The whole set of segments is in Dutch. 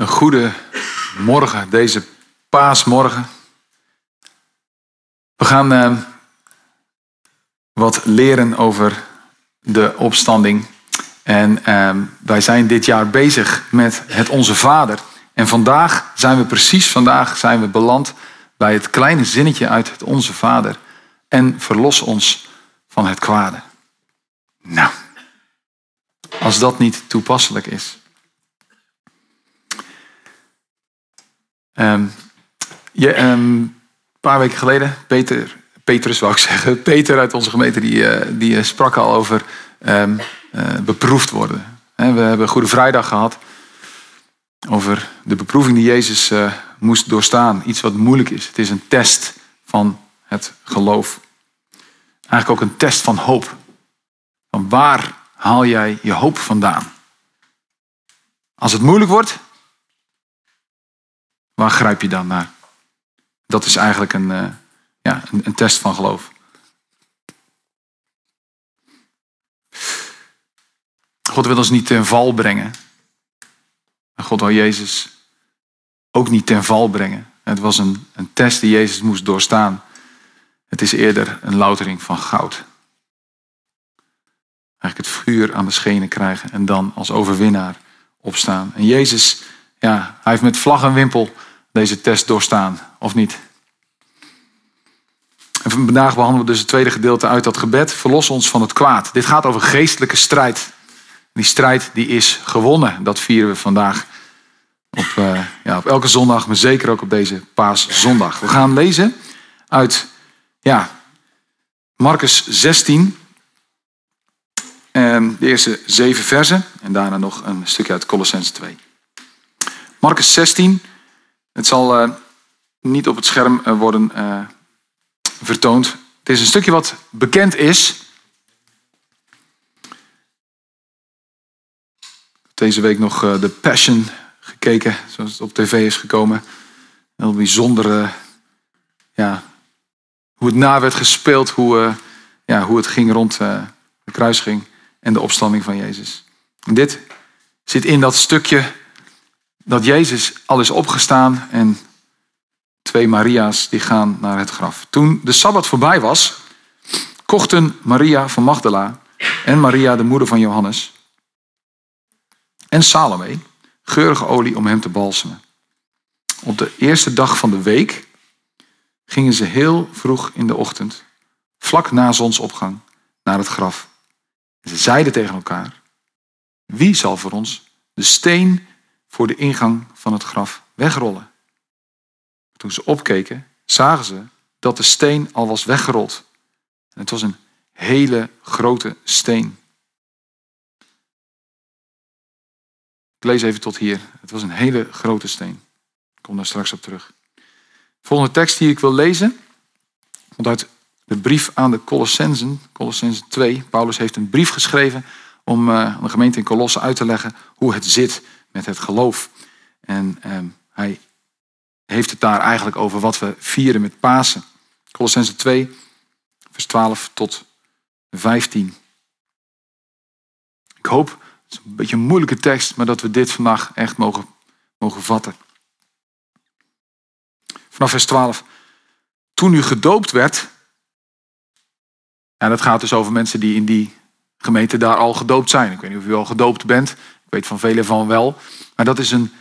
Een goede morgen, deze paasmorgen. We gaan uh, wat leren over de opstanding. En uh, wij zijn dit jaar bezig met het Onze Vader. En vandaag zijn we precies vandaag zijn we beland bij het kleine zinnetje uit het Onze Vader. En verlos ons van het kwade. Nou, als dat niet toepasselijk is. Um, je, een paar weken geleden, Peter, Petrus wou ik zeggen, Peter uit onze gemeente, die, uh, die uh, sprak al over um, uh, beproefd worden. We hebben Goede Vrijdag gehad over de beproeving die Jezus moest doorstaan. Iets wat moeilijk is. Het is een test van het geloof. Eigenlijk ook een test van hoop. Van waar haal jij je hoop vandaan? Als het moeilijk wordt, Waar grijp je dan naar? Dat is eigenlijk een, uh, ja, een, een test van geloof. God wil ons niet ten val brengen. God wil Jezus ook niet ten val brengen. Het was een, een test die Jezus moest doorstaan. Het is eerder een loutering van goud. Eigenlijk het vuur aan de schenen krijgen en dan als overwinnaar opstaan. En Jezus, ja, hij heeft met vlag en wimpel deze test doorstaan, of niet? En vandaag behandelen we dus het tweede gedeelte uit dat gebed. Verlos ons van het kwaad. Dit gaat over geestelijke strijd. Die strijd die is gewonnen. Dat vieren we vandaag op, uh, ja, op elke zondag, maar zeker ook op deze paaszondag. We gaan lezen uit ja, Marcus 16. En de eerste zeven versen. En daarna nog een stukje uit Colossens 2. Marcus 16, het zal uh, niet op het scherm uh, worden uh, vertoond. Het is een stukje wat bekend is. Deze week nog The Passion gekeken, zoals het op tv is gekomen. Heel bijzonder ja, hoe het na werd gespeeld, hoe, ja, hoe het ging rond de kruising en de opstanding van Jezus. Dit zit in dat stukje dat Jezus al is opgestaan en twee Maria's die gaan naar het graf. Toen de Sabbat voorbij was, kochten Maria van Magdala en Maria de moeder van Johannes en Salome geurige olie om hem te balsemen. Op de eerste dag van de week gingen ze heel vroeg in de ochtend, vlak na zonsopgang, naar het graf. Ze zeiden tegen elkaar, wie zal voor ons de steen voor de ingang van het graf wegrollen. Toen ze opkeken, zagen ze dat de steen al was weggerold. En het was een hele grote steen. Ik lees even tot hier. Het was een hele grote steen. Ik kom daar straks op terug. De volgende tekst die ik wil lezen, komt uit de brief aan de Colossensen, Colossensen 2. Paulus heeft een brief geschreven om uh, aan de gemeente in Colosse uit te leggen hoe het zit met het geloof. En ehm, hij heeft het daar eigenlijk over wat we vieren met Pasen. Colossense 2, vers 12 tot 15. Ik hoop, het is een beetje een moeilijke tekst, maar dat we dit vandaag echt mogen, mogen vatten. Vanaf vers 12. Toen u gedoopt werd, en dat gaat dus over mensen die in die gemeente daar al gedoopt zijn. Ik weet niet of u al gedoopt bent. Weet van velen van wel. Maar dat is een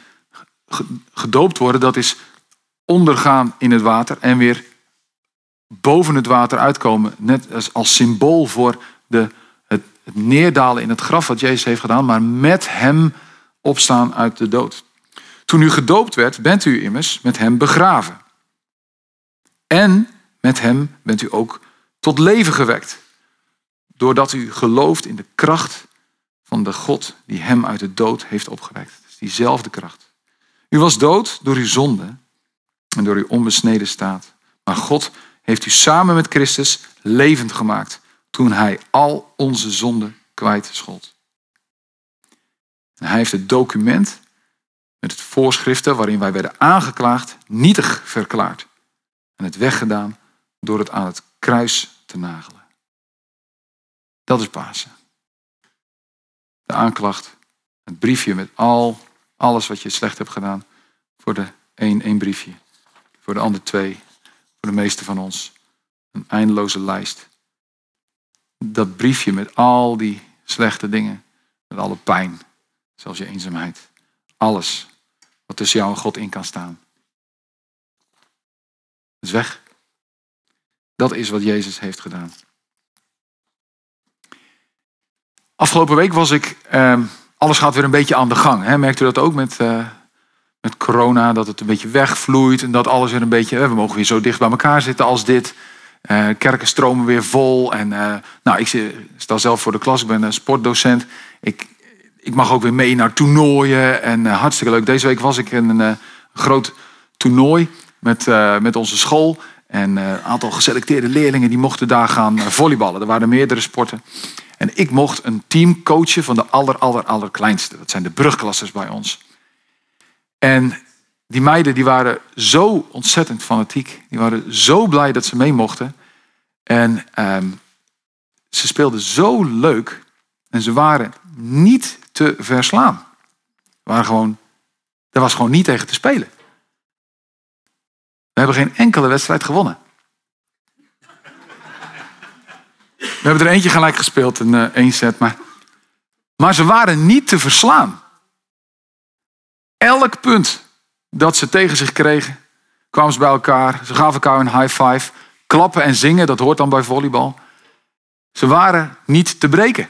gedoopt worden, dat is ondergaan in het water en weer boven het water uitkomen. Net als, als symbool voor de, het, het neerdalen in het graf wat Jezus heeft gedaan, maar met hem opstaan uit de dood. Toen u gedoopt werd, bent u immers met hem begraven. En met hem bent u ook tot leven gewekt. Doordat u gelooft in de kracht van de God die hem uit de dood heeft opgewekt. Het is diezelfde kracht. U was dood door uw zonde en door uw onbesneden staat. Maar God heeft u samen met Christus levend gemaakt toen hij al onze zonden kwijtschot. En hij heeft het document met het voorschriften waarin wij werden aangeklaagd nietig verklaard en het weggedaan door het aan het kruis te nagelen. Dat is Pasen de aanklacht, het briefje met al Alles wat je slecht hebt gedaan. Voor de een, één briefje. Voor de ander twee. Voor de meeste van ons. Een eindeloze lijst. Dat briefje met al die slechte dingen. Met alle pijn. Zelfs je eenzaamheid. Alles wat tussen jou en God in kan staan. is weg. Dat is wat Jezus heeft gedaan. Afgelopen week was ik, eh, alles gaat weer een beetje aan de gang. Hè? Merkt u dat ook met, uh, met corona, dat het een beetje wegvloeit en dat alles weer een beetje, we mogen weer zo dicht bij elkaar zitten als dit. Uh, kerken stromen weer vol. En nou, ik sta zelf voor de klas, ik ben een sportdocent. Ik, ik mag ook weer mee naar toernooien en hartstikke leuk. Deze week was ik in een groot toernooi met, met onze school. En een aantal geselecteerde leerlingen die mochten daar gaan volleyballen. Er waren meerdere sporten. En ik mocht een team coachen van de aller, aller, allerkleinste. Dat zijn de brugklassers bij ons. En die meiden die waren zo ontzettend fanatiek. Die waren zo blij dat ze mee mochten. En ehm, ze speelden zo leuk. En ze waren niet te verslaan. Waren gewoon, er was gewoon niet tegen te spelen. We hebben geen enkele wedstrijd gewonnen. We hebben er eentje gelijk gespeeld, een uh, één set. Maar, maar ze waren niet te verslaan. Elk punt dat ze tegen zich kregen, kwamen ze bij elkaar. Ze gaven elkaar een high five. Klappen en zingen, dat hoort dan bij volleybal. Ze waren niet te breken.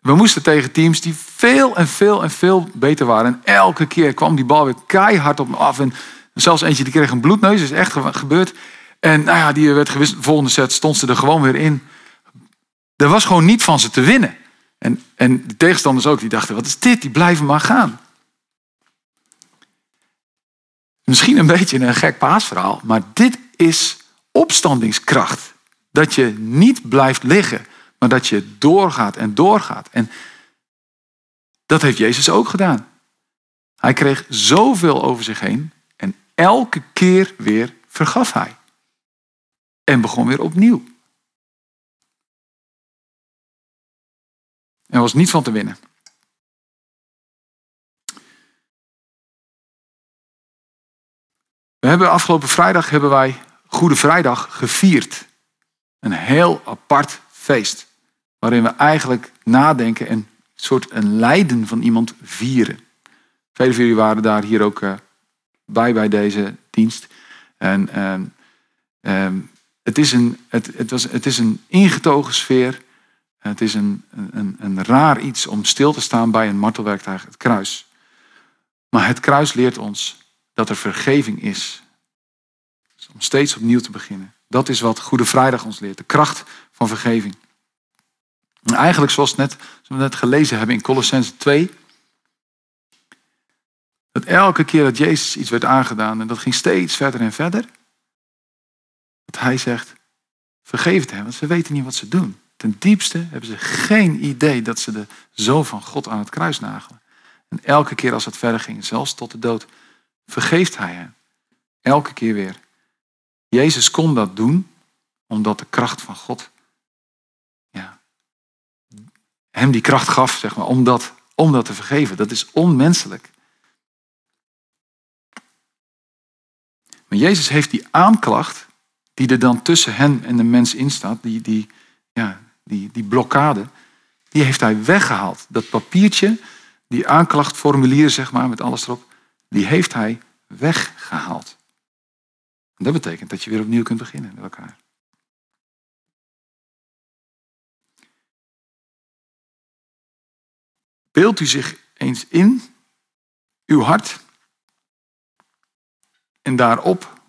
We moesten tegen teams die veel en veel en veel beter waren. En elke keer kwam die bal weer keihard op me af. En zelfs eentje die kreeg een bloedneus, is echt gebeurd. En nou ja, die werd. De volgende set stond ze er gewoon weer in. Er was gewoon niet van ze te winnen. En, en de tegenstanders ook, die dachten, wat is dit? Die blijven maar gaan. Misschien een beetje een gek paasverhaal, maar dit is opstandingskracht. Dat je niet blijft liggen, maar dat je doorgaat en doorgaat. En dat heeft Jezus ook gedaan. Hij kreeg zoveel over zich heen en elke keer weer vergaf hij. En begon weer opnieuw. Er was niet van te winnen. We hebben afgelopen vrijdag hebben wij Goede Vrijdag gevierd. Een heel apart feest. Waarin we eigenlijk nadenken en een soort een lijden van iemand vieren. Vele van jullie waren daar hier ook uh, bij bij deze dienst. En uh, het, is een, het, het, was, het is een ingetogen sfeer. Het is een, een, een raar iets om stil te staan bij een martelwerktuig, het kruis. Maar het kruis leert ons dat er vergeving is. Dus om steeds opnieuw te beginnen. Dat is wat Goede Vrijdag ons leert. De kracht van vergeving. En eigenlijk zoals, net, zoals we net gelezen hebben in Colossense 2. Dat elke keer dat Jezus iets werd aangedaan en dat ging steeds verder en verder. Dat hij zegt, vergeef het hem, want ze weten niet wat ze doen. Ten diepste hebben ze geen idee dat ze de zoon van God aan het kruis nagelen. En elke keer als het verder ging, zelfs tot de dood, vergeeft hij hen. Elke keer weer. Jezus kon dat doen omdat de kracht van God ja, hem die kracht gaf, zeg maar, om dat, om dat te vergeven. Dat is onmenselijk. Maar Jezus heeft die aanklacht, die er dan tussen hen en de mens in staat, die, die, ja, die, die blokkade, die heeft hij weggehaald. Dat papiertje, die aanklachtformulier, zeg maar, met alles erop, die heeft hij weggehaald. En dat betekent dat je weer opnieuw kunt beginnen met elkaar. Beeld u zich eens in, uw hart, en daarop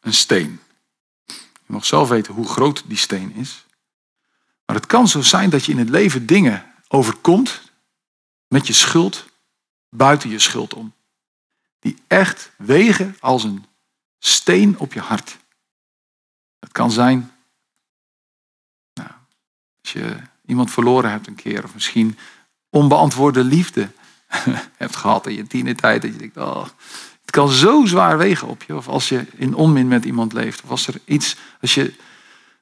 een steen. Je mag zelf weten hoe groot die steen is. Maar het kan zo zijn dat je in het leven dingen overkomt met je schuld, buiten je schuld om. Die echt wegen als een steen op je hart. Het kan zijn nou, als je iemand verloren hebt een keer, of misschien onbeantwoorde liefde hebt gehad in je tienertijd, dat je denkt, oh, het kan zo zwaar wegen op je. Of als je in onmin met iemand leeft, of als er iets, als je,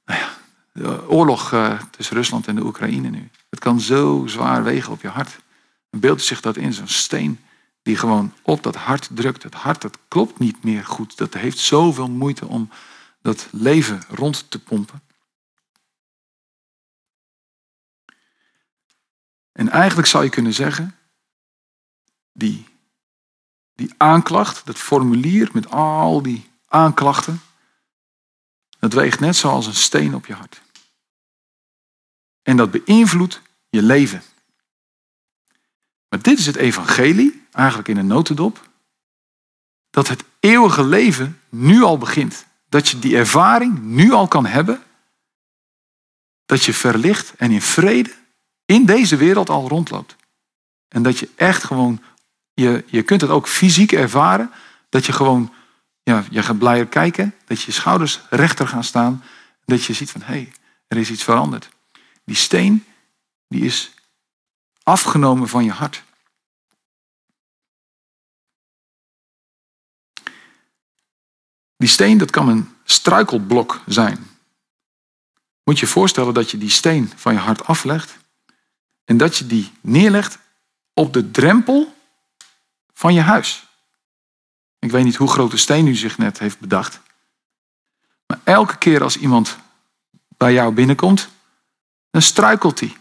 nou ja, de oorlog eh, tussen Rusland en de Oekraïne nu. Het kan zo zwaar wegen op je hart. En beeld zich dat in, zo'n steen die gewoon op dat hart drukt. Het hart dat klopt niet meer goed. Dat heeft zoveel moeite om dat leven rond te pompen. En eigenlijk zou je kunnen zeggen, die, die aanklacht, dat formulier met al die aanklachten, dat weegt net zoals een steen op je hart. En dat beïnvloedt je leven. Maar dit is het evangelie, eigenlijk in een notendop, dat het eeuwige leven nu al begint. Dat je die ervaring nu al kan hebben, dat je verlicht en in vrede in deze wereld al rondloopt. En dat je echt gewoon, je, je kunt het ook fysiek ervaren, dat je gewoon, ja, je gaat blijer kijken, dat je schouders rechter gaan staan, dat je ziet van, hé, hey, er is iets veranderd. Die steen, die is afgenomen van je hart. Die steen, dat kan een struikelblok zijn. Moet je je voorstellen dat je die steen van je hart aflegt en dat je die neerlegt op de drempel van je huis. Ik weet niet hoe groot de steen u zich net heeft bedacht. Maar elke keer als iemand bij jou binnenkomt, dan struikelt hij.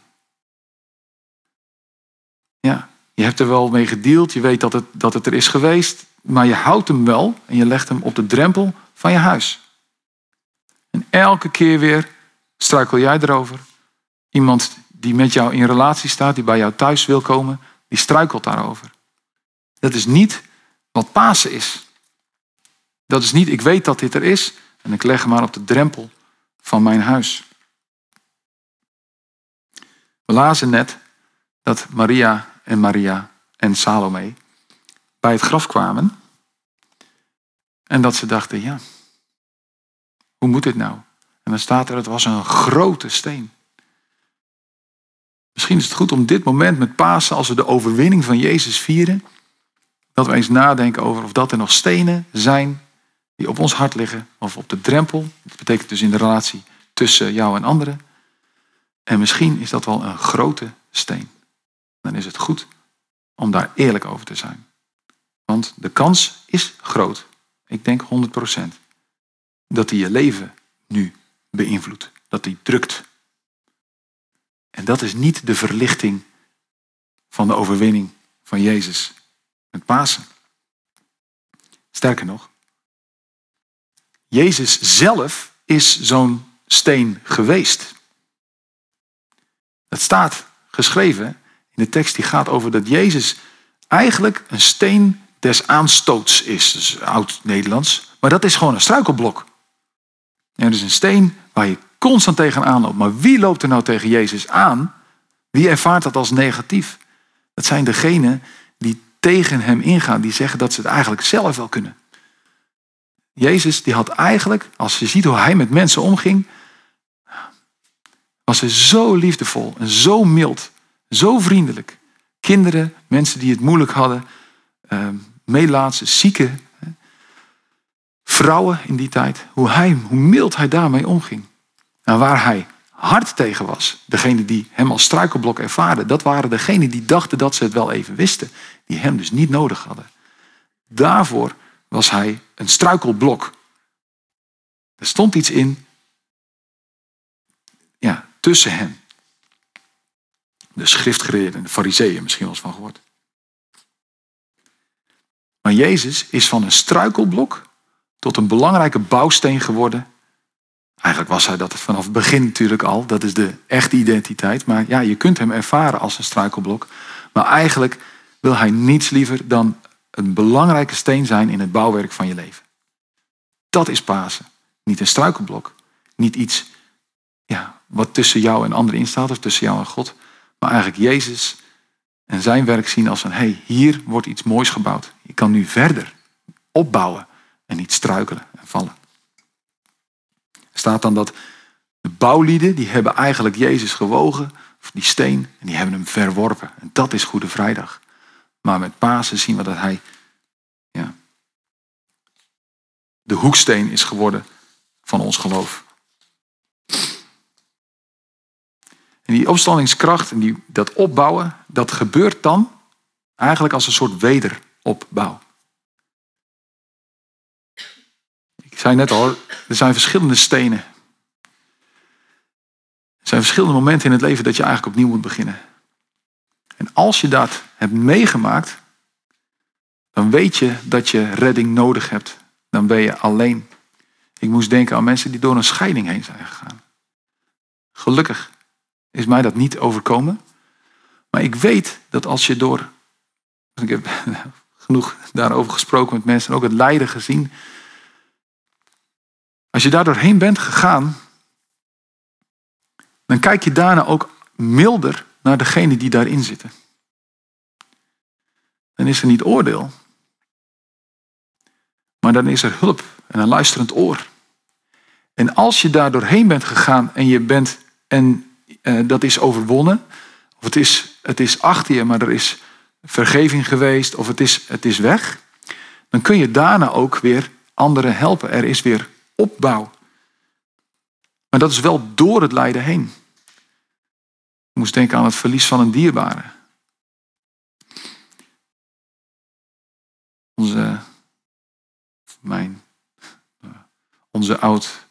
Ja, je hebt er wel mee gedeeld, je weet dat het, dat het er is geweest, maar je houdt hem wel en je legt hem op de drempel van je huis. En elke keer weer struikel jij erover. Iemand die met jou in relatie staat, die bij jou thuis wil komen, die struikelt daarover. Dat is niet wat Pasen is. Dat is niet, ik weet dat dit er is en ik leg hem maar op de drempel van mijn huis. We lazen net dat Maria en Maria en Salome bij het graf kwamen. En dat ze dachten, ja, hoe moet dit nou? En dan staat er, het was een grote steen. Misschien is het goed om dit moment met Pasen, als we de overwinning van Jezus vieren, dat we eens nadenken over of dat er nog stenen zijn die op ons hart liggen, of op de drempel. Dat betekent dus in de relatie tussen jou en anderen. En misschien is dat wel een grote steen. Dan is het goed om daar eerlijk over te zijn. Want de kans is groot, ik denk 100%, dat hij je leven nu beïnvloedt. Dat hij drukt. En dat is niet de verlichting van de overwinning van Jezus met Pasen. Sterker nog, Jezus zelf is zo'n steen geweest. Het staat geschreven in de tekst die gaat over dat Jezus eigenlijk een steen des aanstoots is. Dus oud-Nederlands. Maar dat is gewoon een struikelblok. Er is een steen waar je constant tegenaan loopt. Maar wie loopt er nou tegen Jezus aan? Wie ervaart dat als negatief? Dat zijn degenen tegen hem ingaan. Die zeggen dat ze het eigenlijk zelf wel kunnen. Jezus die had eigenlijk, als je ziet hoe hij met mensen omging, was hij zo liefdevol en zo mild, zo vriendelijk. Kinderen, mensen die het moeilijk hadden, uh, meelaatse, zieken, vrouwen in die tijd. Hoe, hij, hoe mild hij daarmee omging. En waar hij hard tegen was, degene die hem als struikelblok ervaarden, dat waren degenen die dachten dat ze het wel even wisten, die hem dus niet nodig hadden. Daarvoor was hij een struikelblok. Er stond iets in ja, tussen hen. De schriftgeleerden, de fariseeën misschien wel eens van gehoord. Maar Jezus is van een struikelblok tot een belangrijke bouwsteen geworden. Eigenlijk was hij dat vanaf het begin natuurlijk al. Dat is de echte identiteit. Maar ja, je kunt hem ervaren als een struikelblok. Maar eigenlijk wil hij niets liever dan een belangrijke steen zijn in het bouwwerk van je leven. Dat is Pasen. Niet een struikelblok. Niet iets ja, wat tussen jou en anderen instaat of tussen jou en God. Maar eigenlijk Jezus en zijn werk zien als een, hé, hey, hier wordt iets moois gebouwd. Je kan nu verder opbouwen en niet struikelen en vallen. Er staat dan dat de bouwlieden, die hebben eigenlijk Jezus gewogen, of die steen, en die hebben hem verworpen. En dat is Goede Vrijdag. Maar met Pasen zien we dat hij ja, de hoeksteen is geworden van ons geloof. En die opstandingskracht en die, dat opbouwen, dat gebeurt dan eigenlijk als een soort weder opbouw. Ik zei net al, er zijn verschillende stenen. Er zijn verschillende momenten in het leven dat je eigenlijk opnieuw moet beginnen. En als je dat hebt meegemaakt, dan weet je dat je redding nodig hebt. Dan ben je alleen. Ik moest denken aan mensen die door een scheiding heen zijn gegaan. Gelukkig is mij dat niet overkomen. Maar ik weet dat als je door. Ik heb genoeg daarover gesproken met mensen en ook het lijden gezien. Als je daar doorheen bent gegaan, dan kijk je daarna ook milder naar degene die daarin zitten. Dan is er niet oordeel, maar dan is er hulp en een luisterend oor. En als je daar doorheen bent gegaan en je bent, en uh, dat is overwonnen, of het is, het is achter je, maar er is vergeving geweest, of het is, het is weg, dan kun je daarna ook weer anderen helpen. Er is weer opbouw. Maar dat is wel door het lijden heen. Moest denken aan het verlies van een dierbare. Onze, mijn, onze oud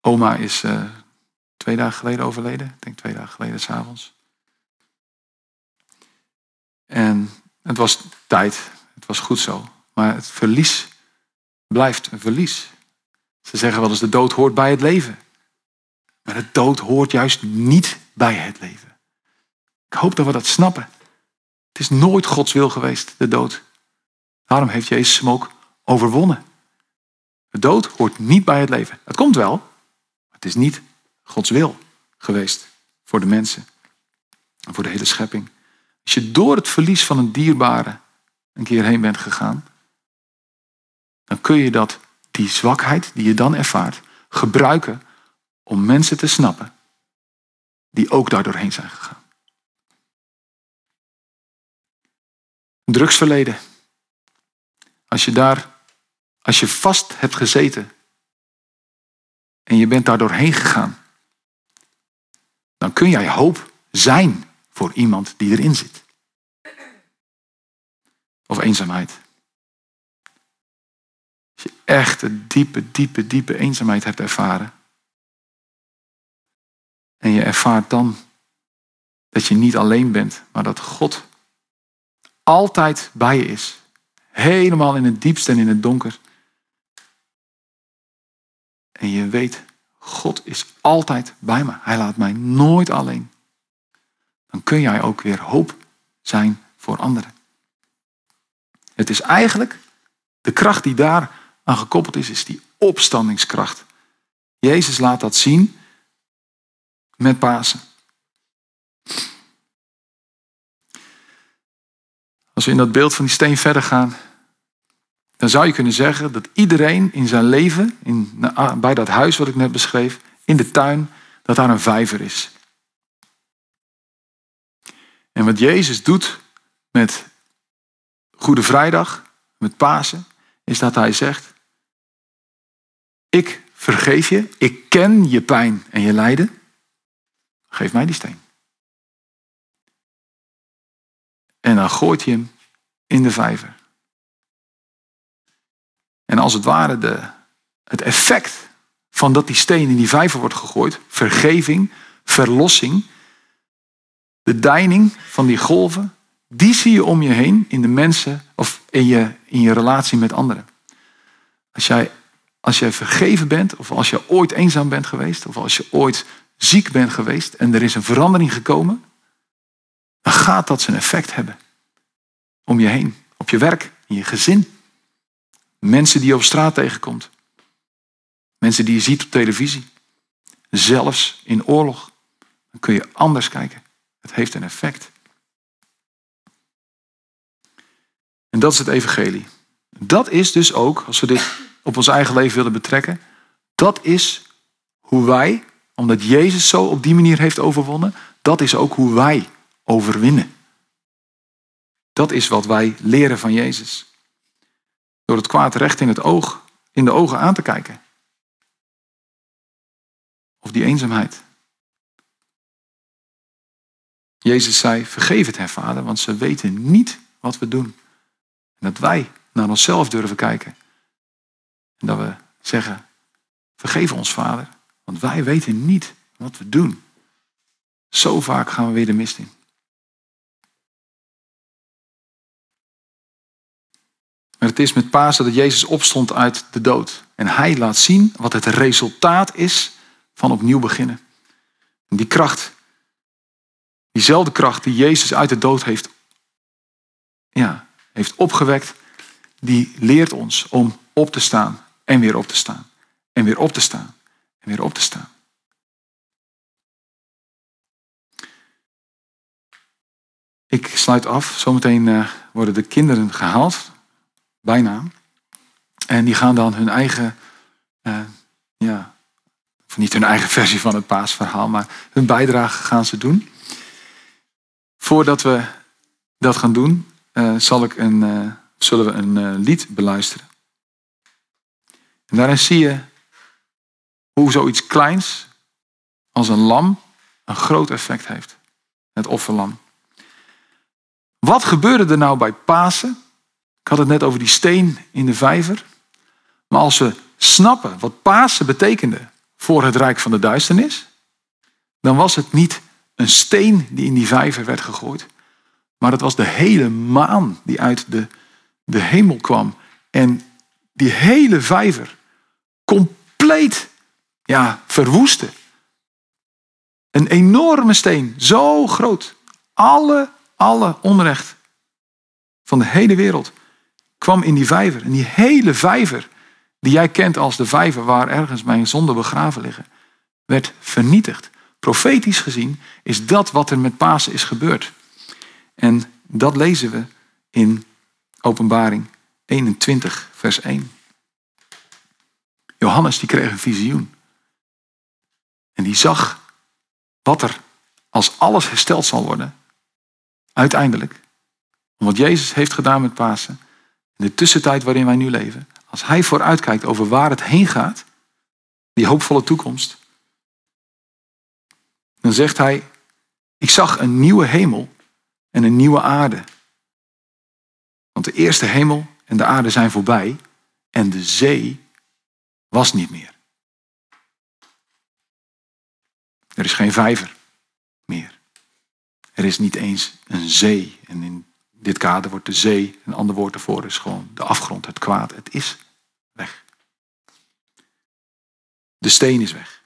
oma is uh, twee dagen geleden overleden. Ik denk twee dagen geleden s'avonds. En het was tijd. Het was goed zo. Maar het verlies blijft een verlies. Ze zeggen wel eens de dood hoort bij het leven. Maar de dood hoort juist niet bij het leven. Ik hoop dat we dat snappen. Het is nooit Gods wil geweest, de dood. Daarom heeft Jezus hem overwonnen. De dood hoort niet bij het leven. Het komt wel, maar het is niet Gods wil geweest voor de mensen en voor de hele schepping. Als je door het verlies van een dierbare een keer heen bent gegaan, dan kun je dat, die zwakheid die je dan ervaart, gebruiken om mensen te snappen die ook daar doorheen zijn gegaan. Drugsverleden. Als je daar, als je vast hebt gezeten en je bent daar doorheen gegaan, dan kun jij hoop zijn voor iemand die erin zit. Of eenzaamheid. Als je echt een diepe, diepe, diepe eenzaamheid hebt ervaren. En je ervaart dan dat je niet alleen bent, maar dat God altijd bij je is. Helemaal in het diepste en in het donker. En je weet, God is altijd bij me. Hij laat mij nooit alleen. Dan kun jij ook weer hoop zijn voor anderen. Het is eigenlijk de kracht die daar aan gekoppeld is, is die opstandingskracht. Jezus laat dat zien met Pasen. Als we in dat beeld van die steen verder gaan, dan zou je kunnen zeggen dat iedereen in zijn leven, in, bij dat huis wat ik net beschreef, in de tuin, dat daar een vijver is. En wat Jezus doet met Goede Vrijdag, met Pasen, is dat hij zegt, ik vergeef je, ik ken je pijn en je lijden, geef mij die steen. En dan gooit hij hem in de vijver. En als het ware de, het effect van dat die steen in die vijver wordt gegooid, vergeving, verlossing, de deining van die golven, die zie je om je heen in de mensen of in je, in je relatie met anderen. Als jij, als jij vergeven bent, of als je ooit eenzaam bent geweest, of als je ooit ziek bent geweest en er is een verandering gekomen, dan gaat dat zijn effect hebben. Om je heen, op je werk, in je gezin. Mensen die je op straat tegenkomt. Mensen die je ziet op televisie. Zelfs in oorlog. Dan kun je anders kijken. Het heeft een effect. En dat is het evangelie. Dat is dus ook, als we dit op ons eigen leven willen betrekken, dat is hoe wij omdat Jezus zo op die manier heeft overwonnen, dat is ook hoe wij overwinnen. Dat is wat wij leren van Jezus. Door het kwaad recht in het oog, in de ogen aan te kijken. Of die eenzaamheid. Jezus zei, vergeef het hen vader, want ze weten niet wat we doen. En dat wij naar onszelf durven kijken. En dat we zeggen, vergeef ons vader, want wij weten niet wat we doen. Zo vaak gaan we weer de mist in. Maar het is met Pasen dat Jezus opstond uit de dood. En hij laat zien wat het resultaat is van opnieuw beginnen. En die kracht, diezelfde kracht die Jezus uit de dood heeft, ja, heeft opgewekt, die leert ons om op te staan en weer op te staan. En weer op te staan en weer op te staan. Ik sluit af. Zometeen uh, worden de kinderen gehaald. Bijna. En die gaan dan hun eigen, uh, ja, of niet hun eigen versie van het paasverhaal, maar hun bijdrage gaan ze doen. Voordat we dat gaan doen, uh, zal ik een, zullen we een lied beluisteren. En daarin zie je hoe zoiets kleins als een lam een groot effect heeft. Het offerlam. Wat gebeurde er nou bij Pasen? Ik had het net over die steen in de vijver. Maar als we snappen wat Pasen betekende voor het rijk van de duisternis, dan was het niet een steen die in die vijver werd gegooid, maar het was de hele maan die uit de, de hemel kwam. En die hele vijver compleet ja, verwoestte. Een enorme steen, zo groot. Alle alle onrecht van de hele wereld kwam in die vijver. En die hele vijver, die jij kent als de vijver waar ergens mijn zonden begraven liggen, werd vernietigd. Profetisch gezien is dat wat er met Pasen is gebeurd. En dat lezen we in Openbaring 21, vers 1. Johannes die kreeg een visioen. En die zag wat er als alles hersteld zal worden, Uiteindelijk. Wat Jezus heeft gedaan met Pasen. In de tussentijd waarin wij nu leven. Als hij vooruitkijkt over waar het heen gaat. Die hoopvolle toekomst. Dan zegt hij. Ik zag een nieuwe hemel en een nieuwe aarde. Want de eerste hemel en de aarde zijn voorbij. En de zee was niet meer. Er is geen vijver meer. Er is niet eens een zee. En in dit kader wordt de zee, een ander woord ervoor is gewoon de afgrond, het kwaad. Het is weg. De steen is weg.